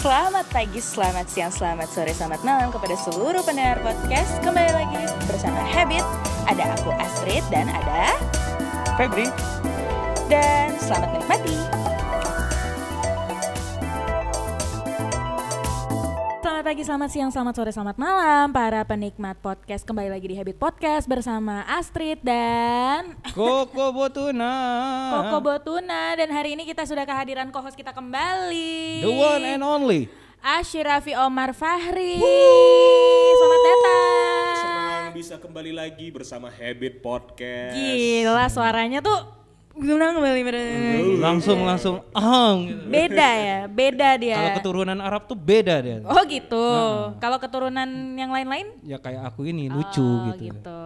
Selamat pagi, selamat siang, selamat sore, selamat malam kepada seluruh pendengar podcast. Kembali lagi bersama Habit. Ada aku Astrid dan ada Febri, dan selamat menikmati. Selamat pagi, selamat siang, selamat sore, selamat malam para penikmat podcast. Kembali lagi di Habit Podcast bersama Astrid dan Koko Botuna, Koko Botuna dan hari ini kita sudah kehadiran co-host kita kembali. the one and only. Ashirafi Omar Fahri. Selamat datang. Senang bisa kembali lagi bersama Habit Podcast. Gila suaranya tuh gimana kembali Langsung langsung ah. gitu. beda ya, beda dia. Kalau keturunan Arab tuh beda dia. Oh gitu. Kalau keturunan yang lain-lain? Ya kayak aku ini lucu Oh, gitu.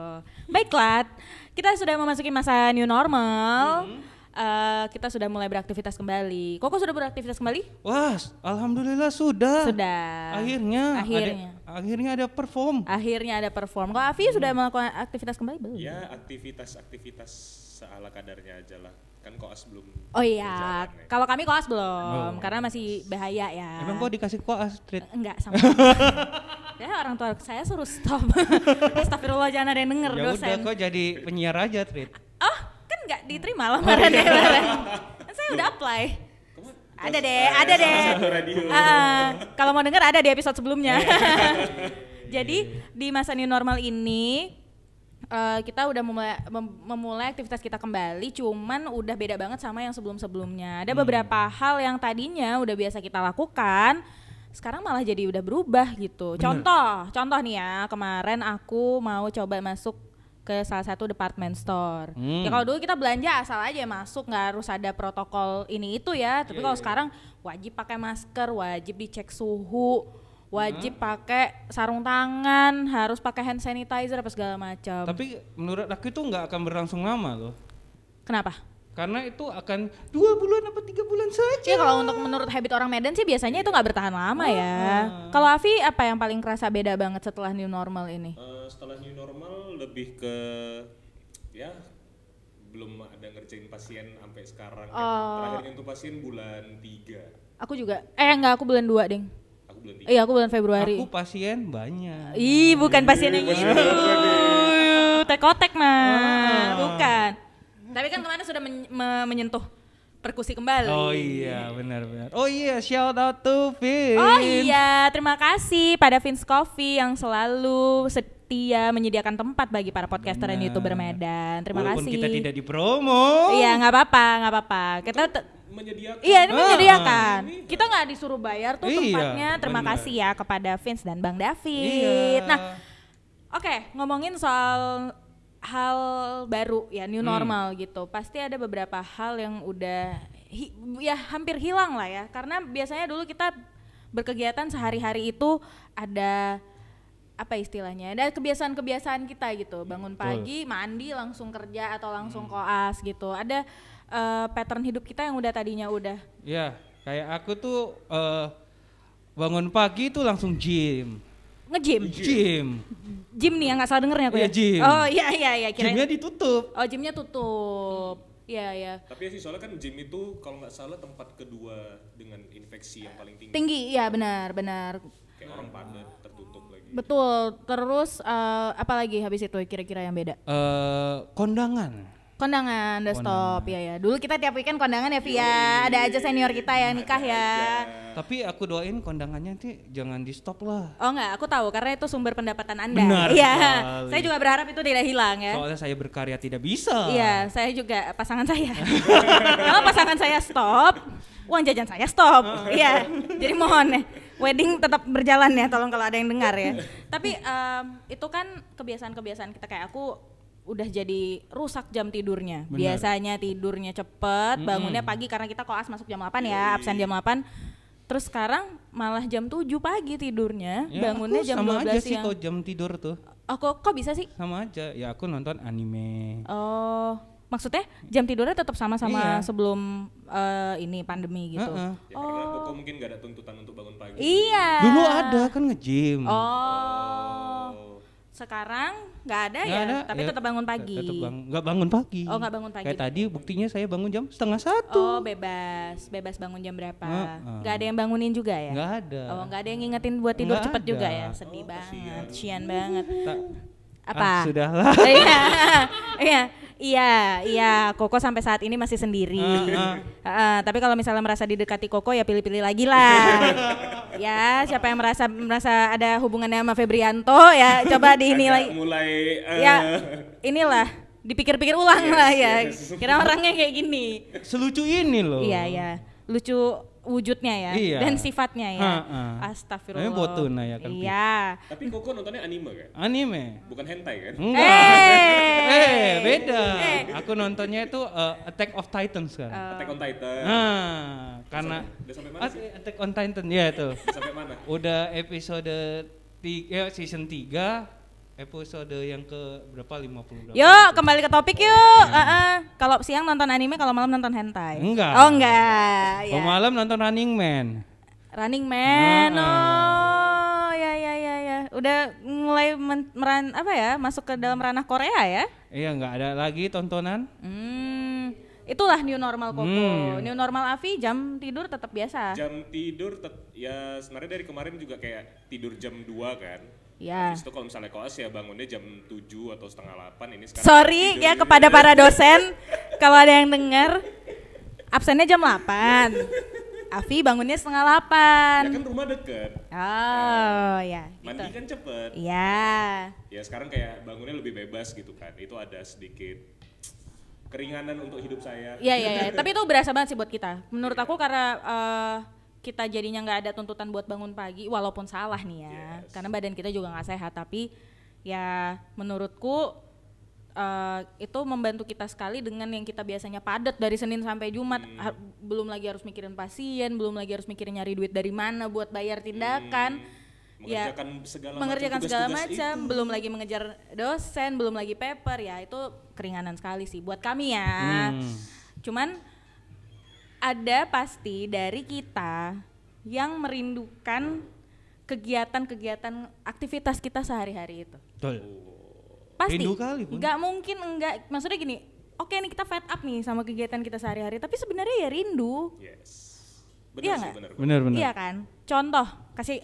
Baiklah, kita sudah memasuki masa new normal. Eh, kita sudah mulai beraktivitas kembali. Koko sudah beraktivitas kembali? Wah, alhamdulillah sudah. Sudah. Akhirnya, Akhirnya. Ada, akhirnya ada perform. Akhirnya ada perform. Kalau Avi sudah melakukan aktivitas kembali belum? Ya aktivitas-aktivitas seala kadarnya aja lah. Kan koas belum. Oh iya, ya. kalau kami koas belum, Oh. karena masih bahaya ya. Emang kok dikasih kok Astrid? Enggak sama. ya orang tua saya suruh stop. Astagfirullah jangan ada yang denger Ya udah dosen. kok jadi penyiar aja, Trit. Oh, kan enggak diterima lamarannya kemarin. Kan saya udah apply. Ada deh, ada deh. Satu radio. Ah, kalau mau denger ada di episode sebelumnya. Jadi di masa new normal ini eh, kita udah memulai, mem- memulai aktivitas kita kembali, cuman udah beda banget sama yang sebelum-sebelumnya. Ada beberapa hal yang tadinya udah biasa kita lakukan, sekarang malah jadi udah berubah gitu. Contoh, contoh nih ya, kemarin aku mau coba masuk ke salah satu department store. Hmm. Ya kalau dulu kita belanja asal aja masuk, nggak harus ada protokol ini itu ya. Tapi kalau sekarang wajib pakai masker, wajib dicek suhu, wajib pakai sarung tangan, harus pakai hand sanitizer apa segala macam. Tapi menurut aku itu nggak akan berlangsung lama loh. Kenapa? Karena itu akan dua bulan apa tiga bulan saja. Ya kalau untuk menurut habit orang Medan sih biasanya itu nggak bertahan lama ya. Kalau Avi apa yang paling kerasa beda banget setelah new normal ini? Eh, setelah new normal lebih ke ya belum ada ngerjain pasien sampai sekarang. kan. Oh. Terakhir nyentuh pasien bulan 3. Aku juga. Eh enggak, aku bulan 2, Ding. Aku bulan 3. Iya, aku bulan Februari. Aku pasien banyak. Ih, bukan pasien yang itu. Tekotek mah, bukan. Tapi kan kemarin sudah men- me- menyentuh perkusi kembali. Oh iya, benar-benar. Oh iya, shout out to Vin. Oh iya, terima kasih pada Vince Coffee yang selalu setia menyediakan tempat bagi para podcaster dan Benar. youtuber Medan. Terima Walaupun kasih. kita tidak dipromo. Iya, nggak apa-apa, nggak apa-apa. Kita Menyediakan. Iya ini Ah. menyediakan. Kita nggak disuruh bayar tuh Iya, tempatnya. Terima benar. kasih ya kepada Vince dan Bang David. Iya. Nah, oke ngomongin soal hal baru ya new Hmm. normal gitu. Pasti ada beberapa hal yang udah hi- ya hampir hilang lah ya. Karena biasanya dulu kita berkegiatan sehari-hari itu ada apa istilahnya ada kebiasaan-kebiasaan kita gitu bangun pagi mandi langsung kerja atau langsung Hmm. koas gitu ada eh, pattern hidup kita yang udah tadinya udah Iya, kayak aku tuh eh, bangun pagi tuh langsung gym. nge-gym Gym. gym nih yang nggak salah dengernya aku Iya, ya gym. oh iya iya iya kira Gymnya ditutup. oh gymnya tutup iya iya Tapi ya sih soalnya kan gym itu kalau nggak salah tempat kedua dengan infeksi yang paling tinggi. tinggi iya benar benar Kayak orang padat lagi. Betul terus eh, apa lagi habis itu kira-kira yang beda Eh, kondangan. kondangan udah stop ya ya dulu kita tiap weekend kondangan ya Via ada aja senior kita yang nikah ya Tapi aku doain kondangannya nanti jangan di stop lah. Oh enggak, aku tahu karena itu sumber pendapatan Anda. Benar Iya. Saya juga berharap itu tidak hilang ya. Soalnya saya berkarya tidak bisa. Iya, saya juga pasangan saya. Kalau pasangan saya stop, uang jajan saya stop. Iya. Jadi mohon ya, wedding tetap berjalan ya, tolong kalau ada yang dengar ya. Tapi em, itu kan kebiasaan-kebiasaan kita kayak aku udah jadi rusak jam tidurnya. Benar. Biasanya tidurnya cepet, bangunnya pagi karena kita koas masuk jam 8 ya, absen jam 8. Terus sekarang malah jam 7 pagi tidurnya, Ya, bangunnya aku jam sama 12 aja sih siang. kok jam tidur tuh. Kok, kok bisa sih? Sama aja. Ya aku nonton anime. Oh, maksudnya jam tidurnya tetap sama-sama Iya. sebelum eh, ini pandemi gitu. Heeh. Ya karena Koko mungkin nggak ada tuntutan untuk bangun pagi. Iya. Dulu ada kan nge-gym. Oh. Oh. sekarang nggak ada Nggak ya, ada, tapi ya, tetap bangun pagi. Tetap bang, nggak bangun pagi. Oh, nggak bangun pagi. Kayak tadi buktinya saya bangun jam setengah satu. Oh bebas, bebas bangun jam berapa? Heeh. Nggak ada yang bangunin juga ya? Nggak ada. Oh nggak ada yang ngingetin buat tidur Nggak cepet juga ada. ya? Sedih Oh, banget, sian banget. Tak- Apa? Ah, sudahlah. Iya, iya, iya, iya. Koko sampai saat ini masih sendiri. Ah, Heeh, tapi kalau misalnya merasa didekati Koko ya pilih-pilih lagi lah. ya, siapa yang merasa merasa ada hubungannya sama Febrianto ya coba di ini lagi. mulai eh, Ya, inilah dipikir-pikir ulang Yes, lah ya. yes. Kira orangnya kayak gini. Selucu ini loh. Iya, iya. Lucu wujudnya ya Iya. dan sifatnya ya. Ha-ha. Astagfirullah. Namanya Botuna ya kan? Iya. Tapi Koko nontonnya anime kan? Anime. Bukan hentai kan? Enggak. Eh, Eh, beda. Eh. Aku nontonnya itu uh, Attack of Titans kan. Attack on Titan. Nah, karena Udah sampai mana sih? Attack on Titan ya itu. Sampai mana? Udah episode 3 ya, season 3 episode yang ke berapa 50 berapa? Yuk, kembali ke topik yuk. Heeh. Kalau siang nonton anime, kalau malam nonton hentai. Enggak. Oh, enggak. Kalau Ya. malam nonton Running Man. Running Man. Heeh. Oh, ya ya ya ya. Udah mulai men- meran apa ya? Masuk ke dalam ranah Korea ya? Iya, nggak ada lagi tontonan. Hmm. Itulah new normal Koko. Hmm. New normal Avi jam tidur tetap biasa. Jam tidur tet- ya sebenarnya dari kemarin juga kayak tidur jam 2 kan. Ya. Habis itu kalau misalnya koas ya bangunnya jam 7 atau setengah 8 ini sekarang Sorry tidur ya gitu. kepada para dosen kalau ada yang dengar absennya jam 8. Avi bangunnya setengah Ya 8. kan rumah deket. Oh, ya. Mandi Gitu. kan cepet. Iya. Ya sekarang kayak bangunnya lebih bebas gitu kan. Itu ada sedikit keringanan untuk hidup saya. Iya, iya, iya. Tapi itu berasa banget sih buat kita. Menurut aku karena eh, kita jadinya nggak ada tuntutan buat bangun pagi, walaupun salah nih ya. Yes. Karena badan kita juga nggak sehat. Tapi ya menurutku eh, itu membantu kita sekali dengan yang kita biasanya padat dari Senin sampai Jumat. Ha- belum lagi harus mikirin pasien, belum lagi harus mikirin nyari duit dari mana buat bayar tindakan. Ya, Mengerjakan segala mengerjakan macam segala macam, belum lagi mengejar dosen, belum lagi paper ya itu keringanan sekali sih buat kami ya. Hmm. Cuman ada pasti dari kita yang merindukan kegiatan-kegiatan aktivitas kita sehari-hari itu. Betul. Pasti. Rindu kali, Bun. Nggak mungkin enggak. Maksudnya gini, oke nih kita fed up nih sama kegiatan kita sehari-hari, tapi sebenarnya ya rindu. Yes. Benar Iya sih, nggak? benar. Benar benar. Iya kan? Contoh, kasih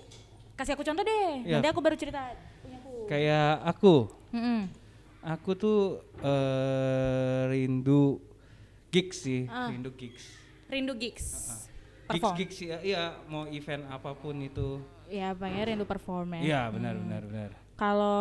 kasih aku contoh deh. Iya. Nanti aku baru cerita punyaku. Kayak aku, Mm-mm. aku tuh eh, rindu gigs sih, Ah. rindu gigs. Rindu gigs. Gigs Perform. gigs ya, iya mau event apa pun itu. Ya, pengen rindu perform ya. Iya benar benar benar. Kalau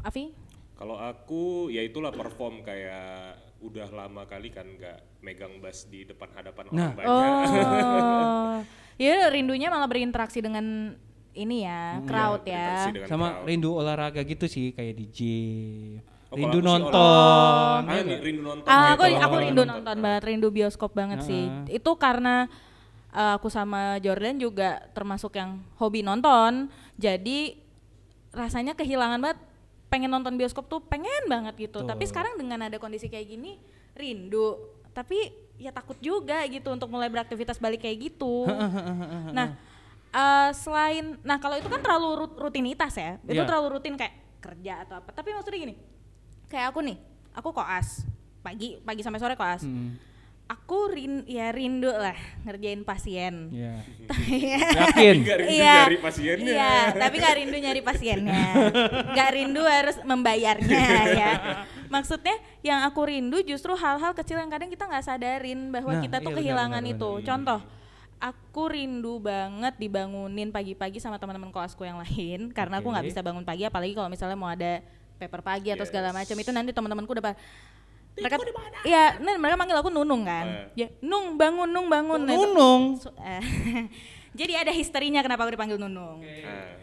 Avi? Kalau aku ya itulah perform kayak udah lama kali kan nggak megang bass di depan hadapan Nah. orang banyak. Oh. ya rindunya malah berinteraksi dengan ini ya, crowd ya. dengan Sama crowd. rindu olahraga gitu sih kayak di gym. Oh, rindu sih nonton. Ah, ya nih, nggak? rindu nonton. Ah, aku aku rindu nonton banget, rindu bioskop banget sih. Nah. Itu karena uh, aku sama Jordan juga termasuk yang hobi nonton. Jadi rasanya kehilangan banget pengen nonton bioskop tuh pengen banget gitu. Tapi Betul. sekarang dengan ada kondisi kayak gini rindu. Tapi ya takut juga gitu untuk mulai beraktivitas balik kayak gitu. nah, uh, selain nah kalau itu kan terlalu rut- rutinitas ya. Itu Iya. terlalu rutin kayak kerja atau apa. Tapi maksudnya gini, kayak aku nih, aku koas pagi pagi sampai sore koas. Hmm, Aku rin ya rindu lah ngerjain pasien. Iya. Iya. Yakin? Nggak rindu Iya. nyari pasiennya. Iya, tapi nggak rindu nyari pasiennya. Nggak rindu harus membayarnya ya. Maksudnya yang aku rindu justru hal-hal kecil yang kadang kita nggak sadarin bahwa Nah, kita tuh iya, kehilangan benar, itu. benar. Contoh, aku rindu banget dibangunin pagi-pagi sama teman-teman koasku yang lain karena aku nggak bisa bangun pagi apalagi kalau misalnya mau ada paper pagi atau segala Yes. macam itu nanti teman-temanku udah pa- mereka Iya, mereka manggil aku Nunung kan. Eh. Ya, Nung bangun, Nung bangun. Nah, itu- Nunung. So- eh, Jadi ada histerinya kenapa aku dipanggil Nunung. Nah,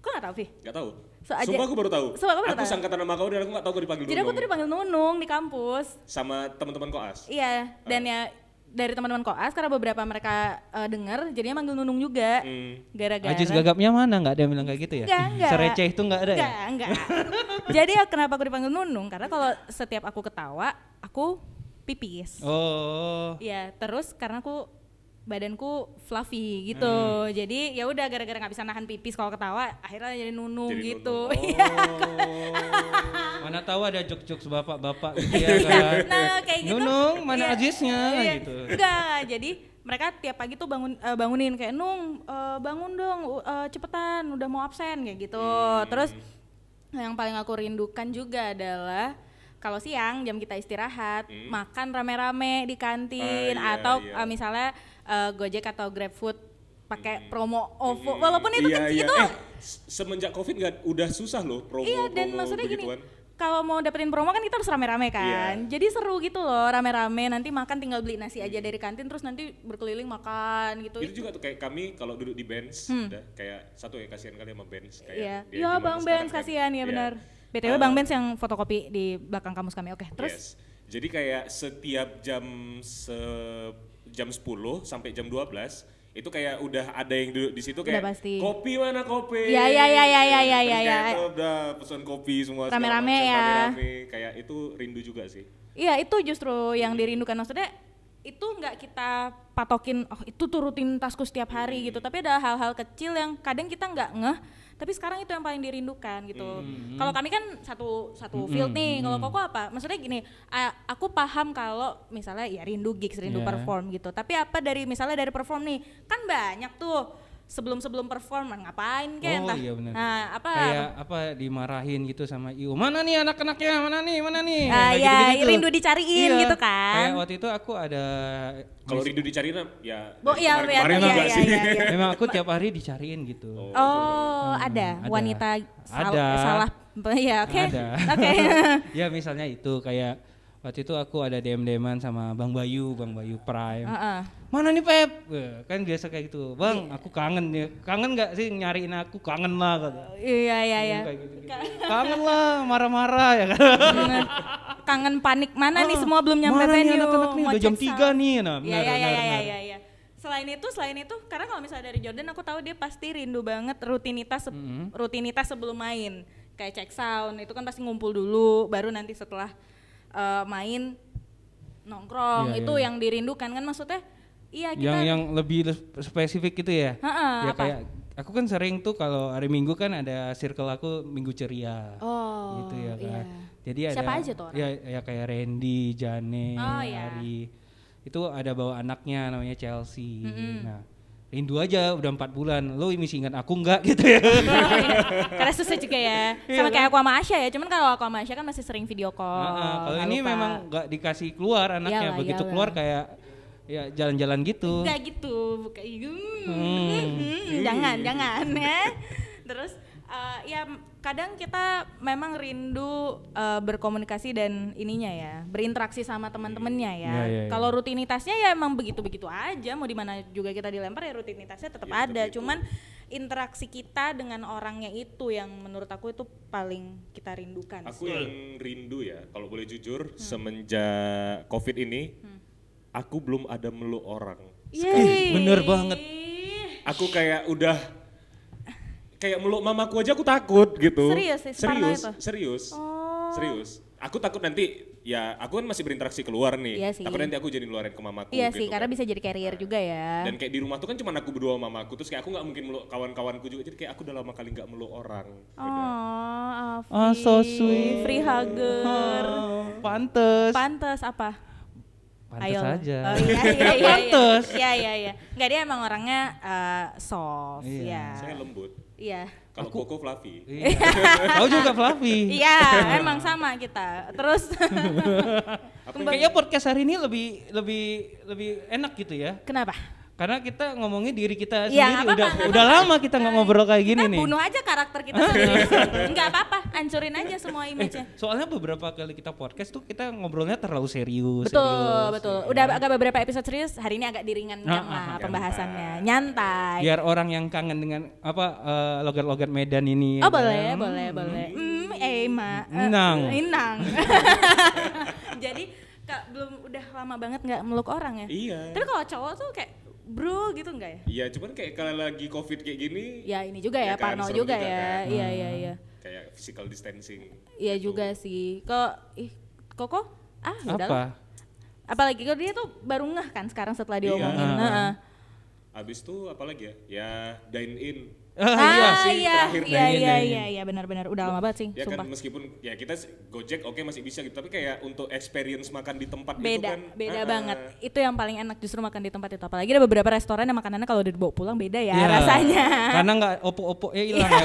Kok gak tau, Vi? nggak tahu. So aja- Sumpah aku baru tahu. Sumpah aku baru aku tahu. sangkatan nama kau dan aku nggak tahu kau dipanggil Jadi aku Nunung. tuh dipanggil Nunung di kampus. sama teman-teman koas. Iya, dan ya dari teman-teman koas karena beberapa mereka eh, dengar jadinya manggil Nunung juga. Hmm. Gara-gara Ajis gagapnya mana? Nggak ada yang bilang kayak gitu ya? Enggak, enggak. Sereceh itu nggak ada ya? Enggak, enggak. Jadi ya kenapa aku dipanggil Nunung? Karena kalau setiap aku ketawa, aku pipis. Oh. Iya, terus karena aku badanku fluffy gitu. Hmm. Jadi ya udah gara-gara nggak bisa nahan pipis kalau ketawa akhirnya jadi nunung Jadi gitu. nunung. Iya. Mana tahu ada jok-jok bapak-bapak gitu ya kan. nah kayak gitu. Nunung, mana Iya. ajisnya Iya. gitu. Enggak, jadi mereka tiap pagi tuh bangun eh, bangunin kayak Nung eh, bangun dong u- eh, cepetan udah mau absen kayak gitu. Hmm. Terus yang paling aku rindukan juga adalah kalau siang jam kita istirahat makan rame-rame di kantin Hmm. Ah, iya, atau iya. eh, misalnya eh, Gojek atau GrabFood pakai promo OVO walaupun itu Iya, iya. itu Eh, semenjak covid nggak udah susah loh promo Iya dan promo maksudnya gini, begituan. Kalau mau dapetin promo kan kita harus rame-rame kan. Iya. Jadi seru gitu loh, rame-rame. Nanti makan tinggal beli nasi aja dari kantin, terus nanti berkeliling makan gitu. itu juga tuh kayak kami kalau duduk di bench udah kayak satu ya kasihan kali sama bench kayak Hmm. Iya, iya gimana Bang Benz kan. kasihan ya Iya. benar. BTW Eh, Bang Benz yang fotokopi di belakang kamus kami. Oke, terus Yes. Jadi kayak setiap jam se jam 10 sampai jam 12 itu kayak udah ada yang duduk di situ kayak pasti. kopi mana kopi. Iya, iya, iya, Terus iya, kayak iya. tuh udah pesan kopi semua Rame-rame macam, ya. Rame-rame kayak itu rindu juga sih. Iya itu justru yang dirindukan maksudnya itu nggak kita patokin oh itu tuh rutinitasku setiap hari gitu tapi ada hal-hal kecil yang kadang kita nggak ngeh tapi sekarang itu yang paling dirindukan gitu. Kalau kami kan satu satu field nih kalau koko apa? Maksudnya gini aku paham kalau misalnya ya rindu gigs rindu Iya. perform gitu. Tapi apa dari misalnya dari perform nih kan banyak tuh sebelum sebelum perform ngapain kayak Oh, entah iya benar. nah apa Kayak apa dimarahin gitu sama Iu. Mana nih anak-anaknya? Mana nih? Mana nih? Ah, Kayak ya, gitu-gitu. rindu dicariin gitu kan. Kayak waktu itu aku ada Kalau rindu dicari ya Bo, dari iya, kemarin-kemarin iya, juga iya, sih. iya, iya. Memang aku tiap hari dicariin gitu. Oh, ada. ada. wanita sal- Ada. salah ya oke Ada. oke ya misalnya itu kayak waktu itu aku ada DM-DMan sama Bang Bayu, Bang Bayu Prime. Heeh. Mana nih Pep? Kan biasa kayak gitu. Bang, aku kangen ya. Kangen nggak sih nyariin aku? Kangen lah kata. iya iya iya gitu-gitu. Kangen lah, marah-marah ya kan. Kangen panik mana nih Ah, semua belum nyampe mana nih venue anak-anak nih? Udah jam cek 3 sound. nih. Nah, Iya benar, iya iya benar, iya iya iya. Selain itu, selain itu, karena kalau misalnya dari Jordan aku tahu dia pasti rindu banget rutinitas se- Mm-hmm. rutinitas sebelum main. Kayak cek sound itu kan pasti ngumpul dulu, baru nanti setelah eh, main nongkrong Iya, itu iya. yang dirindukan kan maksudnya. Iya kita. Yang yang lebih le- spesifik gitu ya. Heeh, ya apa? kayak aku kan sering tuh kalau hari Minggu kan ada circle aku Minggu ceria. Oh, gitu ya kan. iya. Jadi ada Siapa aja tuh orang? Ya, ya kayak Randy, Jane, Oh, iya. Ari. Itu ada bawa anaknya namanya Chelsea. Nah, rindu aja udah empat bulan. Lo masih ingat aku nggak gitu ya? Oh, iya. Karena susah juga ya. Iya Sama kan? kayak aku sama Asya ya. Cuman kalau aku sama Asya kan masih sering video call. Heeh, kalau ini lupa. memang nggak dikasih keluar anaknya. Iyalah, Begitu iyalah. keluar kayak ya jalan-jalan gitu. Enggak gitu, bukan Hmm. jangan, jangan ya. Terus eh, ya kadang kita memang rindu eh, berkomunikasi dan ininya ya, berinteraksi sama teman-temannya ya. Iya, iya, iya. Kalau rutinitasnya ya emang begitu-begitu aja, mau di mana juga kita dilempar ya rutinitasnya tetap Ya, tetap ada. itu. Cuman interaksi kita dengan orangnya itu yang menurut aku itu paling kita rindukan. Aku sih. yang rindu ya, kalau boleh jujur, Hmm. semenjak COVID ini, aku belum ada meluk orang. Yeay. bener banget. Aku kayak udah kayak meluk mamaku aja aku takut gitu. Serius sih, serius, itu? serius, Oh. serius. Aku takut nanti ya aku kan masih berinteraksi keluar nih. Iya sih. Takut nanti aku jadi ngeluarin ke mamaku. Iya gitu sih, karena kan. bisa jadi carrier juga ya. Dan kayak di rumah tuh kan cuma aku berdua sama mamaku, terus kayak aku nggak mungkin meluk kawan-kawanku juga. Jadi kayak aku udah lama kali nggak meluk orang. Oh, Afi. Oh, so sweet. Free hugger. Oh, pantes. Pantes apa? Pantes Ayo. aja. Oh iya iya iya. iya. Pantes. Iya iya iya. Enggak dia emang orangnya eh, soft Iya. Saya ya. lembut. Iya. Kalau Koko Fluffy. Iya. Kau juga Fluffy. Iya, emang sama kita. Terus Kayaknya podcast hari ini lebih lebih lebih enak gitu ya. kenapa? Karena kita ngomongin diri kita Iya, sendiri nggak udah apa-apa, udah lama kita nggak ngobrol kayak gini kita nih. bunuh aja karakter kita sendiri. Enggak apa-apa, hancurin aja semua image-nya. Soalnya beberapa kali kita podcast tuh kita ngobrolnya terlalu serius. Betul, serius. betul. Udah agak beberapa episode serius, hari ini agak diringankan Ah, lah ah, pembahasannya. Nyantai. Biar orang yang kangen dengan apa eh, logat-logat Medan ini. Oh ya boleh, kan? boleh, boleh. Hmm, eh ma. eh, Inang. Inang. Jadi kak belum udah lama banget nggak meluk orang ya. Iya. Tapi kalau cowok tuh kayak bro gitu nggak ya? Iya, cuman kayak kalau lagi COVID kayak gini, Ya ini juga ya, Ya kan, Parno juga, juga ya. kan. Iya iya iya. kayak physical distancing. Iya juga sih. Kok ih Koko? Ah, udahlah. Apa? Apalagi kalau dia tuh baru ngeh kan sekarang setelah Iya. diomongin. Ah. Heeh. Habis itu apa lagi ya? Ya dine in. Ah, iya. Ah sih, iya, terakhir iya dine-in, iya dine-in. iya iya benar-benar udah lama banget sih, Ya sumpah. kan meskipun ya kita Gojek oke masih bisa gitu, tapi kayak untuk experience makan di tempat gitu beda kan. beda ah, banget itu yang paling enak justru makan di tempat itu apalagi ada beberapa restoran yang makanannya kalau udah dibawa pulang beda ya Iya. rasanya Karena nggak opo-opo eh hilang ya.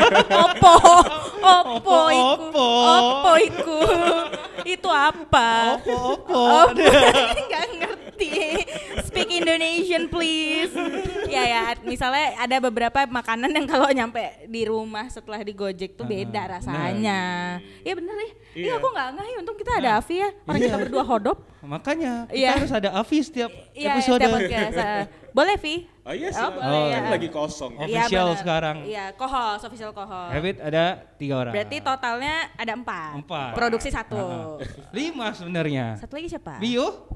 opo opo iku Opo. opo iku itu apa Opo-opo. opo nggak ngerti speak Indonesian please ya ya misalnya ada beberapa makanan yang kalau nyampe di rumah setelah di Gojek tuh beda rasanya iya bener ya iya Iya. aku nggak nggak untung kita ada Avi ya orang kita berdua hodop Makanya kita Iya. harus ada Avi setiap Iya, episode. setiap podcast. ah. Boleh, Vi? Oh iya sih, Oh, boleh, kan ya. lagi kosong. Oh. Official benar. sekarang. Iya, kohos, official kohos. Habit ada tiga orang. Berarti totalnya ada empat. Empat. Produksi satu. Ah, Lima sebenarnya. Satu lagi siapa? Bio?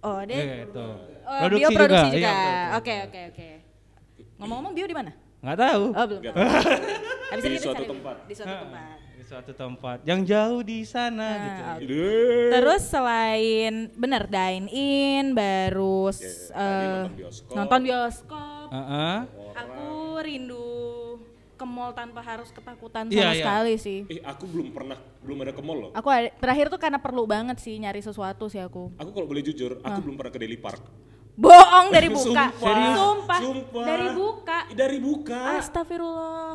Oh, dia. Gitu. Oh, bio produksi juga. Iya, Oke, oke, oke. Ngomong-ngomong bio di mana? Nggak tahu. Oh, belum. Tahu. Habis Di suatu tempat. Di suatu tempat. Di suatu tempat yang jauh di sana Nah, gitu. oke. Aduh. Terus selain bener dine in, baru Ya, s- tadi eh, nonton bioskop. nonton bioskop. Heeh. Aku rindu ke mall tanpa harus ketakutan sama Iya, iya. sekali sih. Eh aku belum pernah belum ada ke mall loh. Aku ada- terakhir tuh karena perlu banget sih nyari sesuatu sih aku. Aku kalau boleh jujur, aku belum pernah ke Daily Park. Bohong dari buka. Sumpah. Serius? Sumpah. Sumpah. Dari buka. Dari buka. Astagfirullah.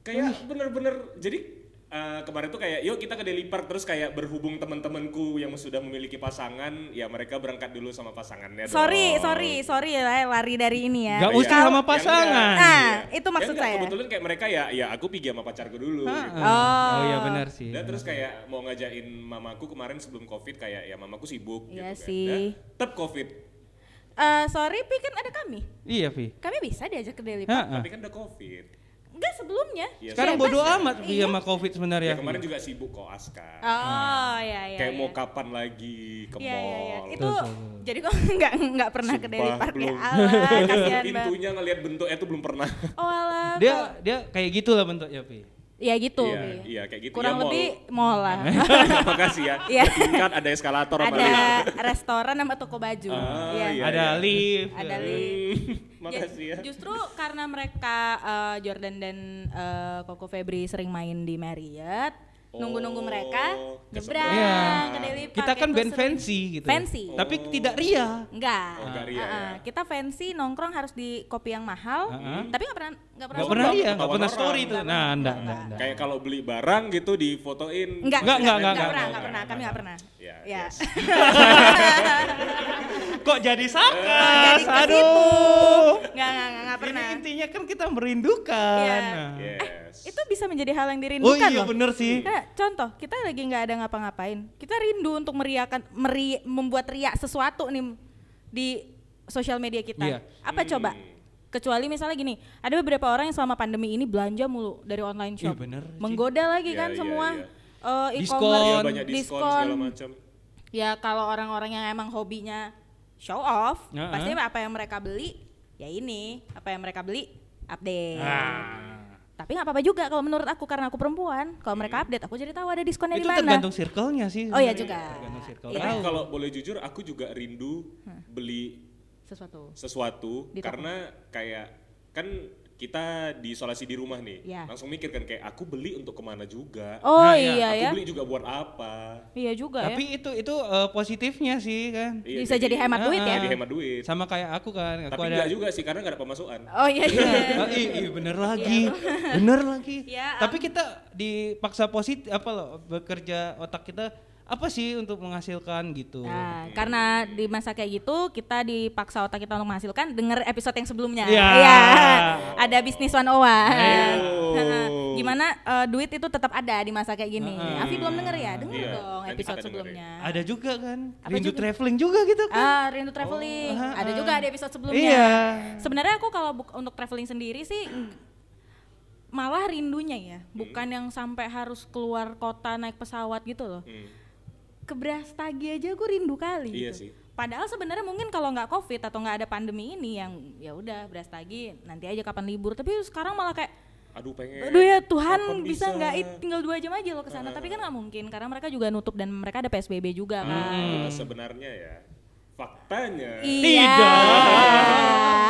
Kayak bener-bener jadi eh, kemarin tuh kayak yuk kita ke Daily Park terus kayak berhubung teman-temanku yang sudah memiliki pasangan ya mereka berangkat dulu sama pasangannya Sorry, dong. sorry, sorry ya lari dari ini ya. Nggak Iya. mesti Ya sama enggak. pasangan. Nah, Iya. itu maksud Ya saya. Kebetulan kayak mereka ya ya aku pergi sama pacarku dulu. gitu. Oh. Oh iya benar sih. Dan terus kayak mau ngajain mamaku kemarin sebelum covid kayak ya mamaku sibuk Iya gitu kan. sih. Dan tetap covid. Eh, sorry, Pi kan ada kami. Iya, Vi. Kami bisa diajak ke Daily Park. Tapi kan udah covid. Enggak sebelumnya. Iya, Sekarang bodo amat Iya. sama Covid Ya sebenarnya. kemarin juga sibuk kok Aska. Oh, iya iya. kayak iya. mau kapan lagi ke Iya, iya, iya. mall. Itu Betul, betul. jadi kok nggak nggak pernah ke Daily Sumpah, Park ya. belum. Kasihan banget. pintunya ngelihat bentuknya tuh belum pernah. Oh, alah. Dia dia kayak gitulah bentuknya, Vi. Ya gitu. Iya, iya, kayak gitu. Kurang Ya, mall. lebih mall lah. Makasih ya. Iya. Tingkat ada eskalator sama lift. ada restoran sama toko baju. Ah, Iya. iya. Ada lift. Ada lift. Makasih ya. Justru karena mereka eh, Jordan dan eh, Koko Febri sering main di Marriott, nunggu-nunggu Oh, mereka nyebrang Iya. ke Park. Kita kan itu band sering- fancy gitu. Fancy. Tapi tidak ria. Enggak. Oh, enggak ria, Ah, ah. ya. Kita fancy nongkrong harus di kopi yang mahal, Ah, ah. tapi nggak pernah nggak pernah pernah ria, gak Ketahuan pernah story tuh. Nah, enggak, enggak, enggak. Kayak kalau beli barang gitu difotoin. Enggak, Enggak, enggak, enggak, pernah, enggak. enggak pernah. Kami enggak pernah. Ya, Ya. Aduh. Enggak, enggak, enggak, enggak Ini pernah. intinya kan kita merindukan. Iya. Nah. Yes. Itu bisa menjadi hal yang Oh dirindukan iya loh. bener sih. Kayak contoh, kita lagi nggak ada ngapa-ngapain. Kita rindu untuk meriakan meri, membuat riak sesuatu nih di sosial media kita. Iya. Apa coba? Kecuali misalnya gini, ada beberapa orang yang selama pandemi ini belanja mulu dari online shop. Iya, bener sih. Menggoda lagi Iya, kan iya, semua iya. eh, Diskon. e-commerce, Ya, banyak diskon, segala macam. Ya kalau orang-orang yang emang hobinya show off, Heeh. pasti apa yang mereka beli ya ini, apa yang mereka beli update. Ah. Tapi nggak apa-apa juga kalau menurut aku karena aku perempuan. Kalau mereka update aku jadi tahu ada diskonnya di Itu mana. tergantung circle-nya sih. Oh iya juga. Tergantung circle. Iya. Kalau boleh jujur, aku juga rindu beli Sesuatu. sesuatu Di karena kayak kan kita diisolasi di rumah nih, Iya. langsung mikir kan kayak aku beli untuk ke mana juga, Oh Nah, iya. iya aku ya. beli juga buat apa? Iya juga ya. Tapi itu itu eh, positifnya sih kan. Iya, Bisa jadi hemat duit ya. Jadi hemat duit. Sama kayak aku kan, aku Tapi ada enggak juga sih karena nggak ada pemasukan. Oh iya iya. Oh, iya, iya bener lagi, bener lagi. Ya, Tapi kita dipaksa positif apa loh bekerja otak kita apa sih untuk menghasilkan gitu. Nah, karena di masa kayak gitu kita dipaksa otak kita untuk menghasilkan denger episode yang sebelumnya. Iya. Iya. Ada bisnis one oh one. Oh. Gimana eh, duit itu tetap ada di masa kayak gini. Heeh. Afi belum denger ya? Denger Iya, dong nanti episode kita dengerin. sebelumnya. Ada juga kan, Apa rindu juga? traveling juga gitu kan. Ah, rindu traveling. Oh, Ada ah, juga di episode sebelumnya. Iya. Sebenarnya aku kalau buk- untuk traveling sendiri sih malah rindunya ya, bukan yang sampai harus keluar kota naik pesawat gitu loh. Hmm. Ke Brastagi aja aku rindu kali. Iya gitu. sih. Padahal sebenarnya mungkin kalau nggak covid atau nggak ada pandemi ini yang ya udah Brastagi nanti aja kapan libur. Tapi sekarang malah kayak Aduh pengen. Aduh ya Tuhan kapan bisa nggak tinggal dua jam aja lo ke sana. Tapi kan nggak mungkin karena mereka juga nutup dan mereka ada PSBB juga kan. Nah, sebenarnya ya Faktanya Iya.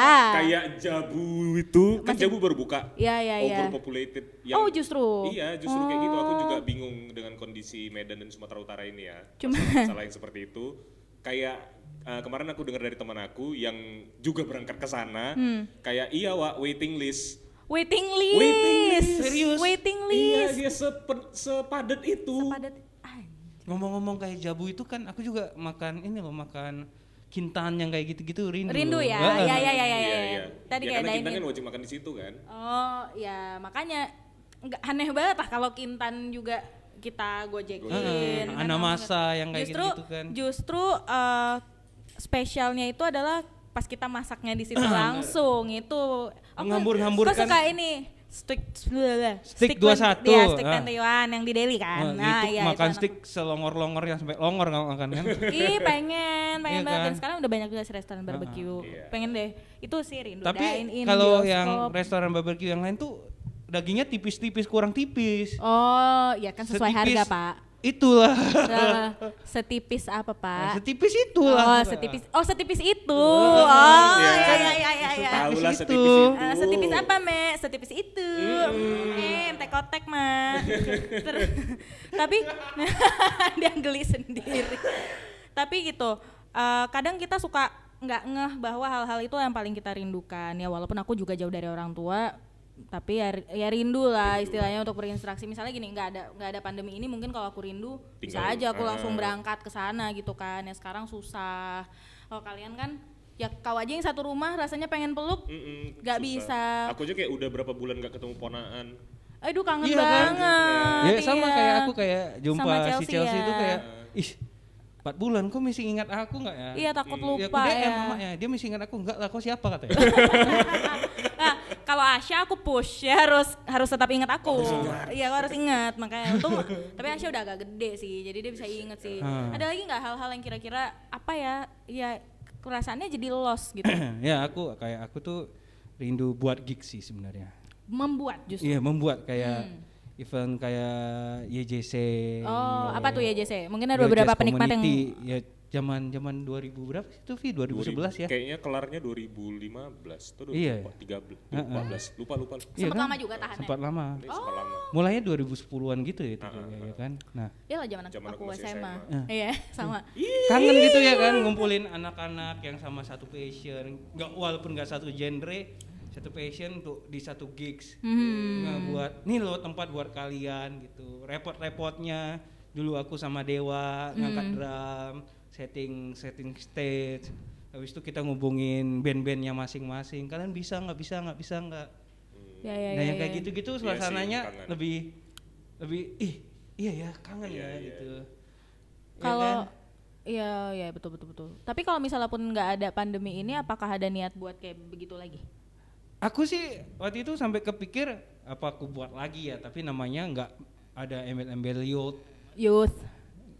Kayak Jabu itu kan Jabu baru buka. Iya, iya, iya. Overpopulated. Oh, justru? Iya, justru kayak gitu. Aku juga bingung dengan kondisi Medan dan Sumatera Utara ini ya. Cuma- Masalah yang seperti itu. Kayak eh, kemarin aku dengar dari teman aku yang juga berangkat ke sana, Hmm. kayak iya Wak, waiting list. Waiting list. Waiting list. Serius? Waiting Iya, list. dia sepe- sepadat itu. Sepadat. Ngomong-ngomong kayak jabu itu kan aku juga makan ini loh makan kintan yang kayak gitu-gitu rindu. Rindu ya. Iya, iya, iya, iya. Iya, iya. iya. Tadi ya, kayak karena kita dine-in. kan wajib makan di situ kan. Oh, ya makanya nggak aneh banget lah kalau kintan juga kita gojekin. Heeh, kan. Ana masa yang kayak justru, gitu-gitu kan. Justru eh, spesialnya itu adalah pas kita masaknya di situ langsung itu. Aku- Menghambur-hamburkan. Kok suka ini stick Stick twen- 21, Iya, stick ah. 21 yang di Delhi Nah, kan. nah, itu iya, makan enak. stick selongor-longor yang sampai longor nggak makan kan? Ih pengen, pengen Iya banget. Dan kan? sekarang udah banyak juga sih restoran barbecue. Iya. Pengen deh. Itu sih rindu. Tapi kalau yang restoran barbecue yang lain tuh dagingnya tipis-tipis kurang tipis. Oh, ya kan sesuai Setipis harga, Pak. Itulah. Nah, setipis apa, Pak? setipis itulah. Oh, setipis. Oh, setipis itu. Oh, Iya, iya kan? iya iya iya iya. Tahu lah Setipis setipis itu. itu. Eh, setipis apa, Me? Setipis itu. Eh, tekotek mah. Ter- Tapi dia geli sendiri. Tapi gitu, eh, kadang kita suka nggak ngeh bahwa hal-hal itu yang paling kita rindukan ya walaupun aku juga jauh dari orang tua tapi ya, ya rindu lah istilahnya untuk berinteraksi misalnya gini nggak ada nggak ada pandemi ini mungkin kalau aku rindu bisa aja aku langsung ah. berangkat ke sana gitu kan ya sekarang susah kalau kalian kan ya kau aja yang satu rumah rasanya pengen peluk Nggak susah. bisa. Aku aja kayak udah berapa bulan gak ketemu ponaan. aduh kangen Iya kan? banget Ya sama iya. kayak aku kayak jumpa Sama si Chelsea Chelsea itu ya. kayak ih empat bulan kok masih ingat aku nggak ya? iya takut Ya aku lupa DM ya, mamanya, dia masih ingat aku enggak lah kok siapa katanya. nah kalau Asya aku push. Ya harus harus tetap ingat aku. Iya aku harus ingat. Makanya untung tapi Asya udah agak gede sih jadi dia bisa inget sih. Hmm. ada lagi nggak hal-hal yang kira-kira apa ya ya kerasaannya jadi lost gitu? Ya aku kayak aku tuh rindu buat gig sih sebenarnya. membuat justru? Iya membuat. Kayak event kayak YJC. Hmm. oh apa tuh ya JC mungkin ada Yo beberapa penikmat yang ya zaman zaman 2000 berapa sih itu Vi 2011 ya. Kayaknya kelarnya 2015 tuh Iya. 2013, 2014. Lupa lupa. lupa. Iya sempat kan? lama juga tahannya Sempat lama. Sempat lama. Mulainya 2010-an gitu ya itu kayaknya, ya kan. Nah, ya lah zaman, Zaman aku aku masih SMA SMA. iya sama kangen gitu ya kan ngumpulin anak-anak yang sama satu passion nggak walaupun nggak satu genre satu passion untuk di satu gigs Hmm. Nah, buat nih loh tempat buat kalian gitu repot-repotnya dulu aku sama Dewa ngangkat Hmm. drum setting setting stage habis itu kita ngubungin band-bandnya masing-masing kalian bisa nggak bisa nggak bisa nggak ya ya nah ya, yang kayak ya. gitu-gitu Iya sih, suasananya lebih lebih ih iya ya kangen Iya, ya iya. gitu Ya Kalau kan? Iya, iya betul betul betul. Tapi kalau misalnya pun nggak ada pandemi ini, apakah ada niat buat kayak begitu lagi? Aku sih waktu itu sampai kepikir apa aku buat lagi ya, tapi namanya nggak ada embel-embel yacht. Youth.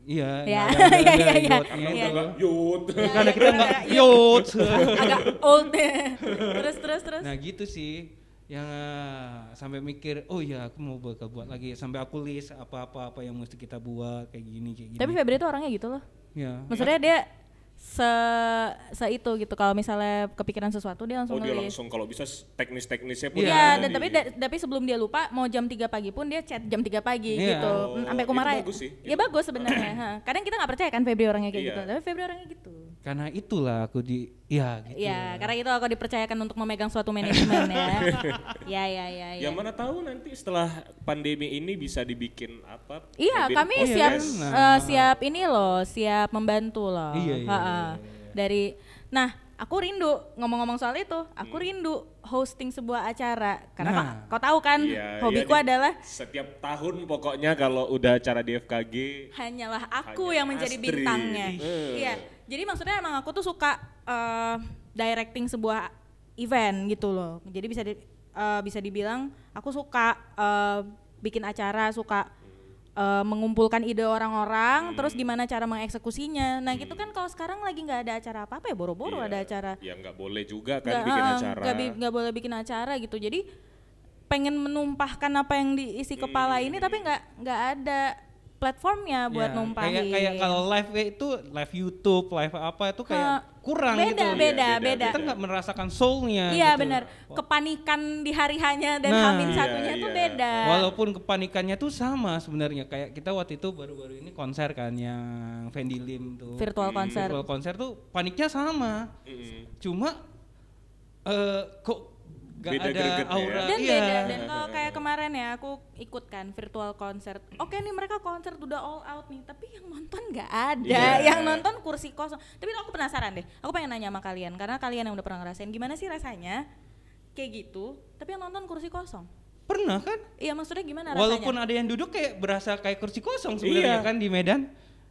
Iya, Ya, nggak ada iya, iya, embel-embel iya. yachtnya Karena Iya. udah nggak yut. Karena kita nggak yacht. Agak old. terus terus terus. nah gitu sih yang eh, sampai mikir oh iya aku mau bakal buat lagi sampai aku list apa-apa apa yang mesti kita buat kayak gini kayak gini Tapi Febri itu orangnya gitu loh. ya Maksudnya dia se se itu gitu kalau misalnya kepikiran sesuatu dia langsung Oh dia nulis. langsung kalau bisa teknis-teknisnya pun Iya, di- tapi da- tapi sebelum dia lupa mau jam 3 pagi pun dia chat jam 3 pagi Iya. gitu. Oh, Sampai aku marah. bagus sih, Ya bagus sebenarnya. Kadang kita nggak percaya kan Febri orangnya kayak Iya. gitu. Tapi Febri orangnya gitu. Karena itulah aku di ya gitu Iya, karena itu aku dipercayakan untuk memegang suatu manajemen ya. Ya, ya, ya, ya. Yang mana tahu nanti setelah pandemi ini bisa dibikin apa? Iya, kami podcast. siap Nah. eh, siap ini loh, siap membantu loh. Iya, iya, Ha-ha. Dari Nah, aku rindu ngomong-ngomong soal itu, aku rindu hosting sebuah acara karena Nah. kau, kau tahu kan Iya, hobiku iya, adalah setiap tahun pokoknya kalau udah acara di FKG hanyalah aku Hanya yang menjadi Astrid. bintangnya. Eh. Iya. Jadi maksudnya emang aku tuh suka eh, directing sebuah event gitu loh. Jadi bisa di- eh, bisa dibilang aku suka eh, bikin acara, suka eh, mengumpulkan ide orang-orang, terus gimana cara mengeksekusinya. Nah, gitu kan kalau sekarang lagi nggak ada acara apa-apa ya boro-boro Iya, ada acara. Ya nggak boleh juga kan Nggak, bikin acara. nggak bi- nggak boleh bikin acara gitu. Jadi pengen menumpahkan apa yang diisi kepala ini tapi nggak nggak ada platformnya buat Ya, numpahin. Kayak kayak kalau live itu live YouTube, live apa itu kayak Ke- kurang beda, gitu. beda, Iya, beda. Kita nggak merasakan soulnya. Iya gitu. benar. Kepanikan di hari hanya dan Nah, hamin iya, satunya tuh iya. beda. Walaupun kepanikannya tuh sama sebenarnya kayak kita waktu itu baru-baru ini konser kan yang Fendi Lim tuh. virtual konser. Virtual konser tuh paniknya sama. Mm-mm. Cuma eh kok gak Beda ada ya. aura Dan iya. beda dan kalau kayak kemarin ya aku ikut kan virtual konser. Oke nih mereka konser udah all out nih, tapi yang nonton nggak ada. Iya. Yang nonton kursi kosong. Tapi aku penasaran deh. Aku pengen nanya sama kalian karena kalian yang udah pernah ngerasain gimana sih rasanya kayak gitu, tapi yang nonton kursi kosong. Pernah kan? Iya maksudnya gimana rasanya? Walaupun ada yang duduk kayak berasa kayak kursi kosong sebenarnya Iya. kan di Medan.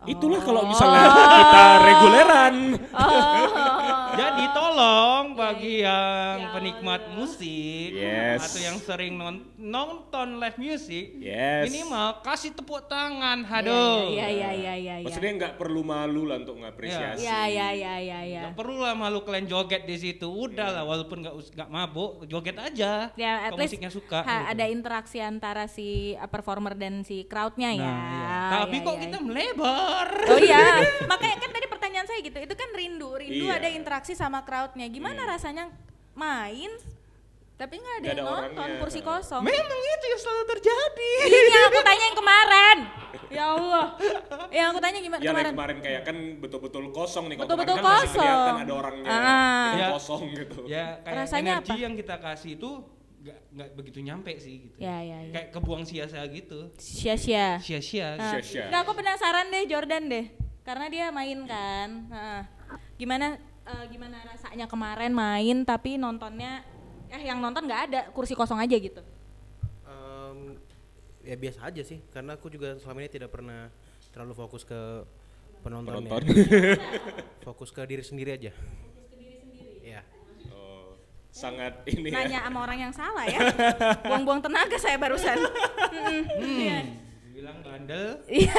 Itulah kalau misalnya kita reguleran. Oh. Jadi tolong bagi yang Ya penikmat musik Yes. atau yang sering non- nonton live music, Yes. minimal kasih tepuk tangan. Aduh. Iya iya iya iya. iya. Maksudnya nggak perlu malu lah untuk ngapresiasi. Iya iya iya iya iya. Gak perlu lah malu kalian joget di situ. Udah lah walaupun nggak nggak mabuk, joget aja. Ya, at least musiknya suka. ha- gitu. ada interaksi antara si uh, performer dan si crowdnya ya. Nah, iya. Tapi Ya, kok ya, kita ya. melebar? Oh iya, makanya kan tadi pertanyaan saya gitu. Itu kan rindu, rindu Iya. ada interaksi sama crowdnya. Gimana rasanya main tapi nggak ada Nggak yang ada nonton, orangnya. kursi kosong. Memang itu yang selalu terjadi. Ini aku tanya yang kemarin. Ya Allah. Yang aku tanya gimana Ya kemarin? kemarin. kemarin kayak kan betul-betul kosong nih. Kalau Betul-betul kan masih kosong. kelihatan ada orangnya. Ah. Ya. kosong gitu. ya kayak Rasanya energi apa? yang kita kasih itu nggak nggak begitu nyampe sih gitu. Ya ya ya. Kayak kebuang sia-sia gitu. Sia-sia. Sia-sia. Nah, Sia-sia. nggak, aku penasaran deh Jordan deh, karena dia main kan. Nah, gimana eh, gimana rasanya kemarin main tapi nontonnya eh yang nonton nggak ada kursi kosong aja gitu. Em, ya biasa aja sih karena aku juga selama ini tidak pernah terlalu fokus ke penontonnya Penonton. fokus ke diri sendiri aja ya Oh, sangat ini ya. Nanya sama orang yang salah ya. Buang-buang tenaga saya barusan. Mm-mm. Iya. Bilang bandel. Iya.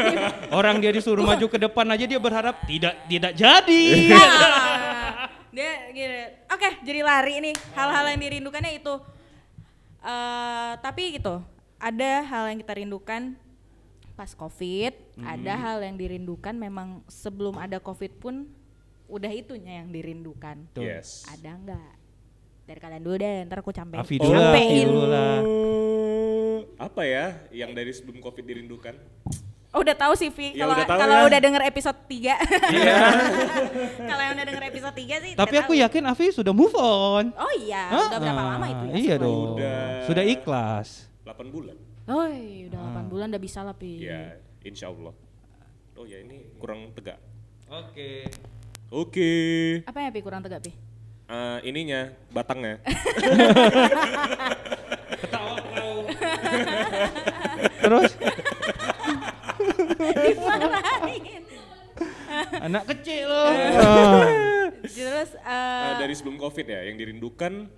Orang dia disuruh maju ke depan aja dia berharap tidak tidak jadi. Nah, dia gini. Oke, jadi lari nih. Hal-hal yang dirindukannya itu. eh tapi gitu, ada hal yang kita rindukan pas COVID, ada hal yang dirindukan memang sebelum ada COVID pun udah itunya yang dirindukan. Tuh. Yes. Ada nggak? Dari kalian dulu deh, ntar aku campe. Afi dulu lah, Apa ya yang dari sebelum Covid dirindukan? Oh, udah tahu sih Vi, Ya, kalau udah kalau ya. udah denger episode 3. Iya. kalau yang udah denger episode 3 sih Tapi aku tahu. yakin Afi sudah move on. Oh iya, Hah? udah berapa Ah, lama itu ya? Iya dong. Udah. Sudah ikhlas. 8 bulan. Oh, udah Ah. 8 bulan udah bisa lah, Pi. Ya, insya Allah. Oh ya ini kurang tegak. Oke. Oke. Apa ya, Pi, kurang tegak, Pi? Eh, ininya, batangnya. Terus Dimarahin. anak kecil loh. Terus Eh, eh dari sebelum Covid ya, yang dirindukan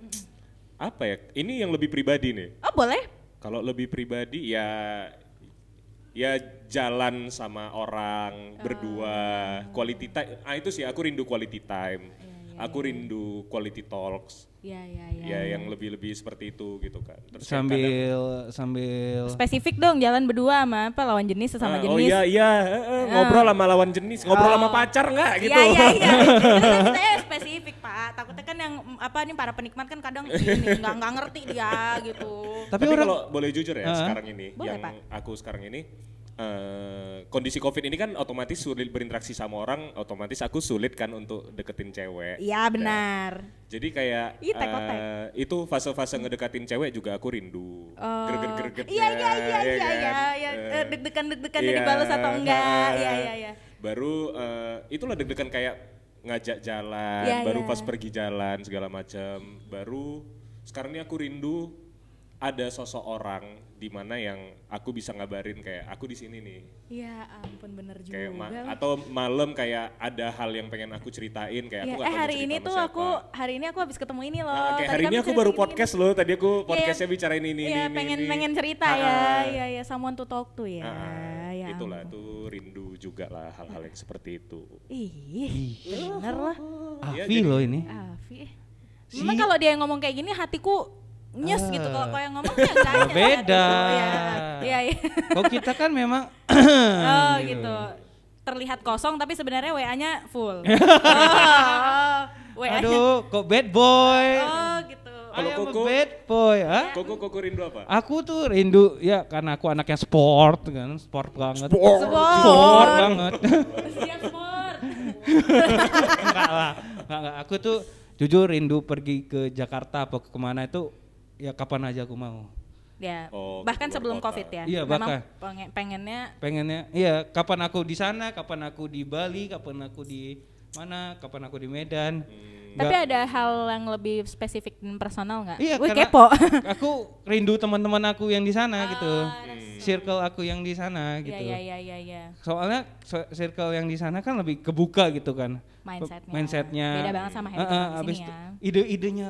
apa ya? Ini yang lebih pribadi nih. Oh, boleh? Kalau lebih pribadi ya ya jalan sama orang berdua, quality time. Ah itu sih aku rindu quality time. Aku rindu quality talks. Iya, iya, iya. Ya yang lebih-lebih seperti itu gitu kan. Terus yang kadang- sambil sambil Spesifik dong, jalan berdua sama apa lawan jenis sesama Ah, jenis. Oh iya iya, eh, ngobrol sama lawan jenis, ngobrol sama pacar nggak gitu. Iya iya iya. Itu kan saya spesifik pak. Takutnya kan yang apa nih para penikmat kan kadang ini nggak nggak ngerti dia gitu. tapi, Tapi, orang kalau boleh jujur ya Ah. sekarang ini, Boleh, yang Pak. aku sekarang ini eh, kondisi covid ini kan otomatis sulit berinteraksi sama orang, otomatis aku sulit kan untuk deketin cewek. Iya benar. Jadi kayak Ih, eh, itu fase-fase ngedekatin cewek juga aku rindu. Oh. Greget-gregetnya, Iya iya iya ya iya kan? iya iya. Eh, Eh, Deg-degan deg-degan iya, dibalas atau enggak. Iya iya iya. Baru eh, itulah deg-degan kayak ngajak jalan, Iya, baru iya. pas pergi jalan segala macam. Baru sekarang ini aku rindu ada sosok orang di mana yang aku bisa ngabarin kayak aku di sini nih. Ya ampun bener juga. Kayak ma- atau malam kayak ada hal yang pengen aku ceritain kayak Iya, aku nggak eh hari ini tuh siapa. aku hari ini aku habis ketemu ini loh. Nah, kayak Tadi hari ini aku baru gini, podcast loh. Tadi aku Iya, podcastnya bicarain ini Iya, ini pengen ini. pengen cerita Ah, ya. ah. Iya iya someone to talk to ya. Ah, ya itulah ampun. tuh rindu juga lah hal-hal yang seperti itu. Ih, bener lah. Iya, Afi jadi- loh ini. Afi. Memang kalau dia ngomong kayak gini hatiku nyes Ah. gitu. Kalau kau yang ngomong ya enggak nyes. Beda. Iya, iya. iya. Kok kita kan memang Oh gitu. Terlihat kosong tapi sebenarnya WA-nya full. oh. Aduh, kok bad boy. Oh gitu. Kalau Koko? bad boy, ah. Koko koko rindu apa? Aku tuh rindu ya karena aku anaknya sport kan, sport banget. Sport. Sport banget. Siap sport. enggak lah, enggak, enggak. Aku tuh jujur rindu pergi ke Jakarta apa ke ke mana itu ya kapan aja aku mau. Ya, Oh, bahkan sebelum kota. Covid ya. Iya, Memang bahkan. pengen- pengennya Pengennya, iya kapan aku di sana, kapan aku di Bali, kapan aku di mana, kapan aku di Medan. tapi Nggak- ada hal yang lebih spesifik dan personal nggak? Iya, Wih karena kepo. aku rindu teman-teman aku yang di sana gitu. I Circle aku yang di sana gitu. Iya iya iya iya. Soalnya so- circle yang di sana kan lebih kebuka gitu kan. Mindsetnya. Mindsetnya. Beda banget sama orang di abis ya. Ide-idenya,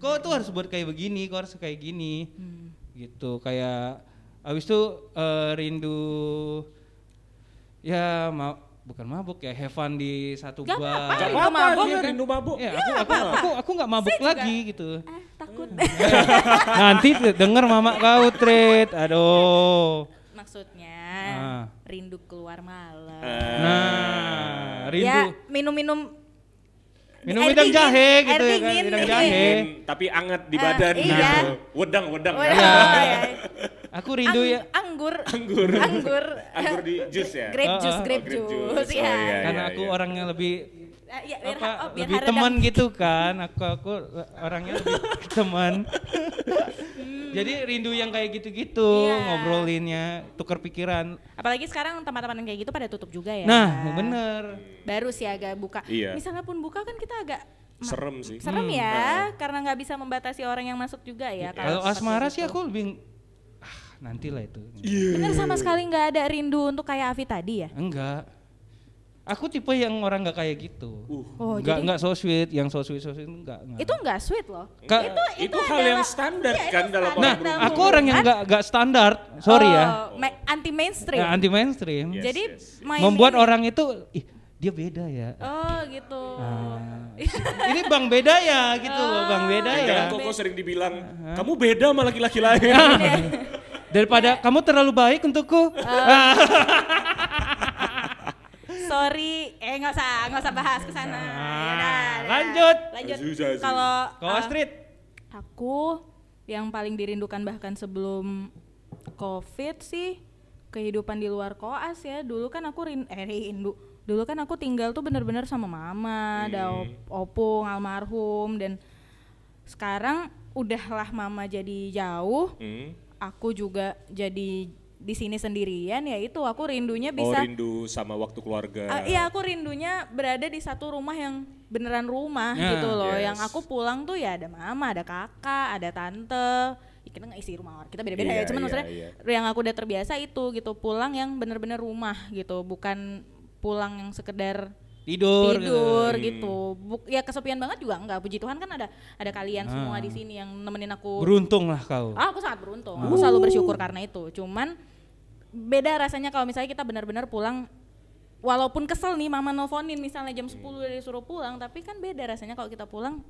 kau tuh harus buat kayak begini, kau harus kayak gini. Hmm. Gitu kayak abis itu eh, rindu ya ma bukan mabuk ya have fun di satu Gak bar. apa-apa, Gak rindu apa-apa, mabuk. dia rindu mabuk. Ya, aku, aku, aku, aku nggak mabuk lagi gitu. Eh takut. Nanti denger mama kau tret, aduh. Maksudnya Ah. rindu keluar malam. Nah, rindu Ya minum-minum minum air wedang dingin, jahe air gitu ya kan, wedang iya. jahe. Dingin, tapi anget di Eh, badan iya. gitu. Wedang, wedang. Oh, kan? iya. Aku rindu Ang- ya, anggur. Anggur. Anggur. Anggur di jus ya? Grape Oh, juice, oh. grape Oh, grape juice. ya. Oh, iya. karena aku orangnya lebih Ah, iya, biar, apa, ha- oh, biar lebih teman gitu kan. Aku aku orangnya lebih teman. Jadi rindu yang kayak gitu-gitu Iya. ngobrolinnya, tukar pikiran. Apalagi sekarang tempat-tempat yang kayak gitu pada tutup juga ya. Nah, bener. Baru sih agak buka. Iya. Misalnya pun buka kan kita agak Serem sih. serem ya, karena nggak bisa membatasi orang yang masuk juga ya. Kalau seperti asmara sih aku lebih ah nantilah itu. Bener sama sekali nggak ada rindu untuk kayak Avi tadi ya. Enggak. Aku tipe yang orang nggak kayak gitu. Oh, enggak jadi- enggak so sweet, yang so sweet so sweet enggak. enggak. Itu nggak sweet loh. Ka- itu itu hal yang standar Iya, itu kan dalam standar Nah, aku orang yang hubungan. enggak enggak standar. Sorry ya. Oh, ma- anti mainstream. Ya, anti mainstream. Yes, Jadi yes, Membuat ini. orang itu ih, dia beda ya. Oh gitu. Ah. Ini Bang beda ya gitu loh, Bang beda ya. Jangan koko sering dibilang, kamu beda sama laki-laki lain. Daripada kamu terlalu baik untukku. Ah. Sorry, eh nggak usah nggak usah bahas ke sana. Yaudah, Ah, yaudah. lanjut. Lanjut. Sih. Kalau Kau eh, Astrid. Aku yang paling dirindukan bahkan sebelum COVID sih kehidupan di luar koas ya. Dulu kan aku rin eh rindu. Dulu kan aku tinggal tuh bener-bener sama mama, ada op- opung almarhum dan sekarang udahlah mama jadi jauh, Hmm. aku juga jadi di sini sendirian ya itu aku rindunya Oh bisa rindu sama waktu keluarga. Ah, iya aku rindunya berada di satu rumah yang beneran rumah Ya, gitu loh. yes. Yang aku pulang tuh ya ada mama, ada kakak, ada tante. Ya, kita nggak isi rumah orang, kita beda-beda Iya, ya. Cuman iya, maksudnya iya. yang aku udah terbiasa itu gitu pulang yang bener-bener rumah gitu, bukan pulang yang sekedar Tidur. tidur Hmm. gitu. Buk- ya kesepian banget juga enggak. Puji Tuhan kan ada ada kalian semua Ah. di sini yang nemenin aku. Beruntung lah kau. Ah, aku sangat beruntung. Aku selalu bersyukur karena itu. Cuman beda rasanya kalau misalnya kita benar-benar pulang walaupun kesel nih mama nelfonin misalnya jam 10 udah disuruh pulang, tapi kan beda rasanya kalau kita pulang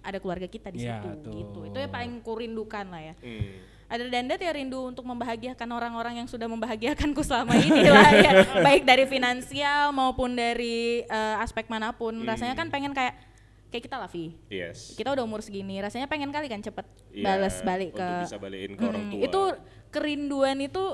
ada keluarga kita di Iya, situ tuh. gitu. Itu yang paling kurindukan lah ya. Hmm. Ada dandat ya rindu untuk membahagiakan orang-orang yang sudah membahagiakanku selama ini lah ya. Baik dari finansial maupun dari eh, aspek mana pun. Rasanya kan pengen kayak kayak kita lah Vi. Yes. Kita udah umur segini, rasanya pengen kali kan cepet Iya, balas balik ke untuk bisa balikin ke orang Mm, tua. Itu kerinduan itu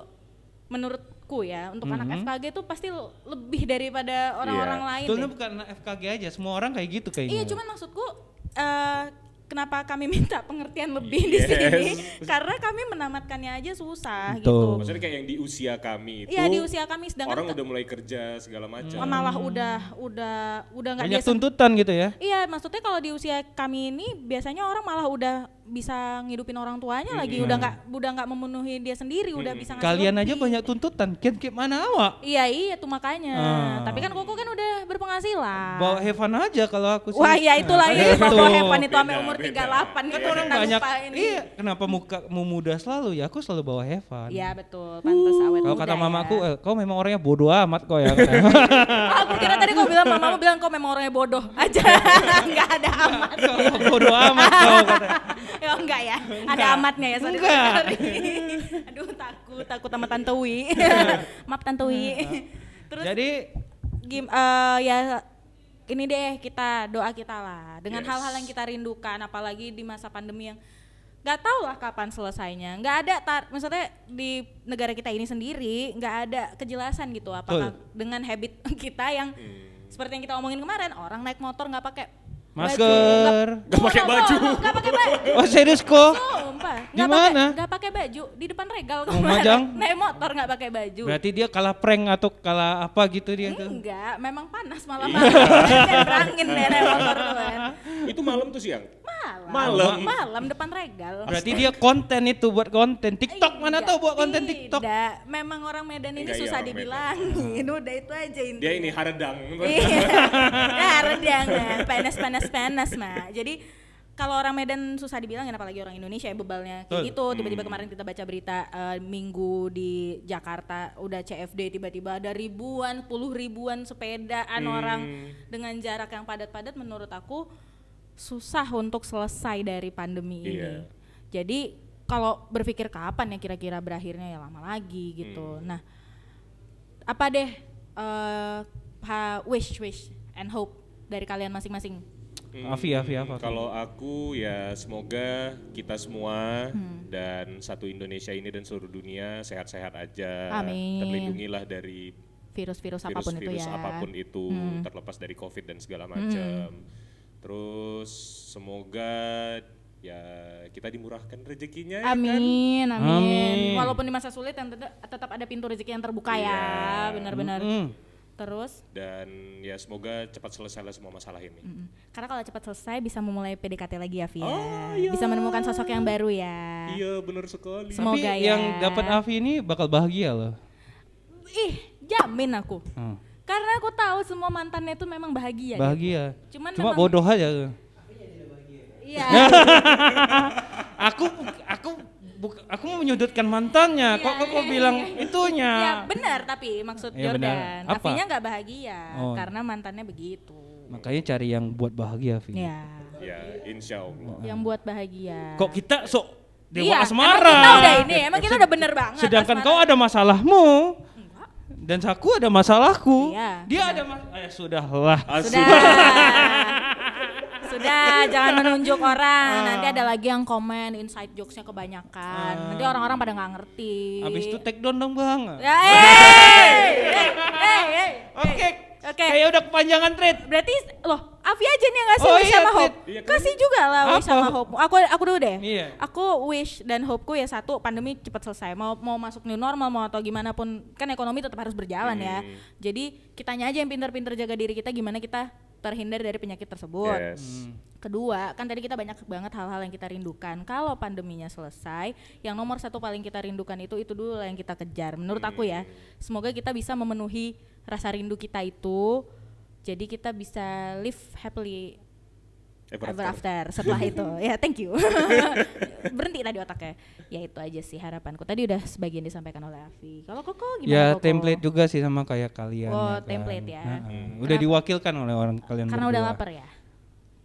menurutku ya untuk anak Mhm. FKG itu pasti lebih daripada orang-orang Iya. lain. Sebetulnya deh. bukan FKG aja, semua orang kayak gitu kayaknya. Iya, cuman maksudku eh, kenapa kami minta pengertian lebih di Yes. sini? Karena kami menamatkannya aja susah Betul. gitu. Maksudnya kayak yang di usia kami itu. Iya di usia kami sedangkan orang udah mulai kerja segala macam. malah udah udah udah nggak Banyak biasa. tuntutan gitu ya. Iya, maksudnya kalau di usia kami ini biasanya orang malah udah bisa ngidupin orang tuanya lagi, udah nggak udah nggak memenuhi dia sendiri, udah bisa ngasih Kalian aja banyak tuntutan. Kian gimana awak? Iya iya tuh makanya. Ah. Tapi kan Koko kan udah berpenghasilan. Bawa Heaven aja kalau aku sih. Wah ya itulah ya Itu. bawa Heaven itu sampai umur beda. 38 Kan gitu, orang banyak. ini. Iya, kenapa muka mu muda selalu ya? Aku selalu bawa Heaven. Iya betul, pantas awet Kalau muda kata ya. mamaku, eh, kau memang orangnya bodoh amat kok ya. Oh, aku kira tadi kau bilang mamamu bilang kau memang orangnya bodoh aja. Enggak ada amat. Kau bodoh amat kau kata. oh enggak ya? Ada amatnya ya sorry, Enggak. sorry. aduh takut takut sama tante Wi. Maaf tante Wi. Terus Jadi gim eh, ya ini deh kita doa kita lah. Dengan Yes. hal-hal yang kita rindukan apalagi di masa pandemi yang nggak tahu lah kapan selesainya. Nggak ada tar maksudnya di negara kita ini sendiri nggak ada kejelasan gitu apakah dengan habit kita yang seperti yang kita omongin kemarin orang naik motor nggak pakai Masker. Nggak pakai baju. nggak pakai baju Oh serius kok? Sumpah, Gimana? pakai nggak pakai baju di depan regal Oh, kemarin. Majang. Naik motor nggak pakai baju. Berarti dia kalah prank atau kalah apa gitu dia tuh? Enggak, memang panas malam-malam. Kan Berangin deh naik motor tuh kan. Itu malam tuh siang. Malam. Malam. Malam depan regal. Berarti dia konten itu buat konten. TikTok mana Tidak, tahu buat konten TikTok? Tidak, memang orang Medan ini iya, susah dibilangin. Udah itu aja intinya. Dia ini haredang. Iya. Ya, redang nah. Panas panas mah. Jadi kalau orang Medan susah dibilangin apalagi orang Indonesia ya bebalnya kayak gitu. Tiba-tiba kemarin kita baca berita eh, minggu di Jakarta udah CFD tiba-tiba ada ribuan puluh ribuan sepedaan orang dengan jarak yang padat-padat menurut aku susah untuk selesai dari pandemi ini. Iya. jadi kalau berpikir kapan ya kira-kira berakhirnya ya lama lagi gitu. Nah apa deh eh ha- wish wish and hope dari kalian masing-masing Afi, Afi, apa? Kalau aku ya semoga kita semua dan satu Indonesia ini dan seluruh dunia sehat-sehat aja. Amin. Terlindungilah dari virus-virus apa pun itu virus-virus ya apa pun itu terlepas dari covid dan segala macam. Terus semoga ya kita dimurahkan rezekinya ya kan? Amin, amin, Amin. Walaupun di masa sulit yang tetap, tetap ada pintu rezeki yang terbuka ya, Iya. benar-benar. Mm. Terus, dan ya semoga cepat selesai semua masalah ini. mm, karena kalau cepat selesai bisa memulai PDKT lagi ya, Via. Oh, iya. Bisa menemukan sosok yang baru ya. Iya benar sekali. Semoga Tapi ya. yang dapat Afi ini bakal bahagia loh. Ih, jamin aku. Hmm. Karena aku tahu semua mantannya itu memang bahagia. gitu. Bahagia. Cuman Cuma bodoh aja. Iya. aku aku buk- aku mau menyudutkan mantannya. Kok Iya, kok kok iya, bilang iya. itunya? Ya benar tapi maksud Iya, Jordan. Afinya nggak bahagia Oh. karena mantannya begitu. Makanya cari yang buat bahagia, Afi. Ya. Ya insya Allah. Yang buat bahagia. Kok kita sok dewa iya, asmara? Emang kita udah ini, emang kita udah bener banget. Sedangkan asmara. kau ada masalahmu. Dan aku ada masalahku. Iya, Dia ada mas eh, sudahlah. Sudah. Sudah, jangan menunjuk orang. Nanti ada lagi yang komen inside jokesnya kebanyakan. Nanti orang-orang pada nggak ngerti. Habis itu take down dong, Bang. Ya, eh, eh, eh. Oke. Oke. Kayak udah kepanjangan thread. Berarti loh, Afi aja nih yang ngasih Oh wish iya, sama hope. Iya? Kasih juga lah wish sama hope. Aku aku dulu deh. Iya. Aku wish dan hopeku ya satu pandemi cepat selesai. Mau mau masuk new normal mau atau gimana pun kan ekonomi tetap harus berjalan ya. Hmm. Jadi kitanya aja yang pintar-pintar jaga diri kita gimana kita terhindar dari penyakit tersebut. Yes. Kedua, kan tadi kita banyak banget hal-hal yang kita rindukan. Kalau pandeminya selesai, yang nomor satu paling kita rindukan itu itu dulu lah yang kita kejar. Menurut aku ya, semoga kita bisa memenuhi rasa rindu kita itu. Jadi kita bisa live happily Ever ever after. after setelah itu. ya, thank you. Berhenti tadi otaknya. Ya itu aja sih harapanku. Tadi udah sebagian disampaikan oleh Afi. Kalau Koko gimana? Ya Koko? template juga sih sama kayak kalian. Oh, ya kan. template ya. Heeh. Udah diwakilkan oleh orang kalian Karena udah berdua. lapar ya.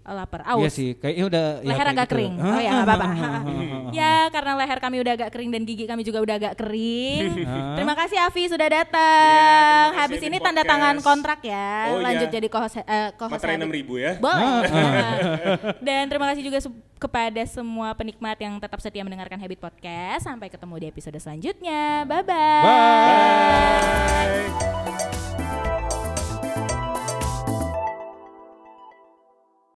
Oh, lapar. Iya Aus. sih, kayaknya udah ya leher kayak agak gitu. kering. Oh ya nggak apa-apa. ya karena leher kami udah agak kering dan gigi kami juga udah agak kering. Terima kasih Afi sudah datang. Iya, kasih Habis ini tanda tangan kontrak ya. Oh, Lanjut iya. jadi co-host eh, co-host Materai habis. 6 ribu ya. Boleh. dan terima kasih juga kepada semua penikmat yang tetap setia mendengarkan Habit Podcast. Sampai ketemu di episode selanjutnya. Bye-bye. Bye.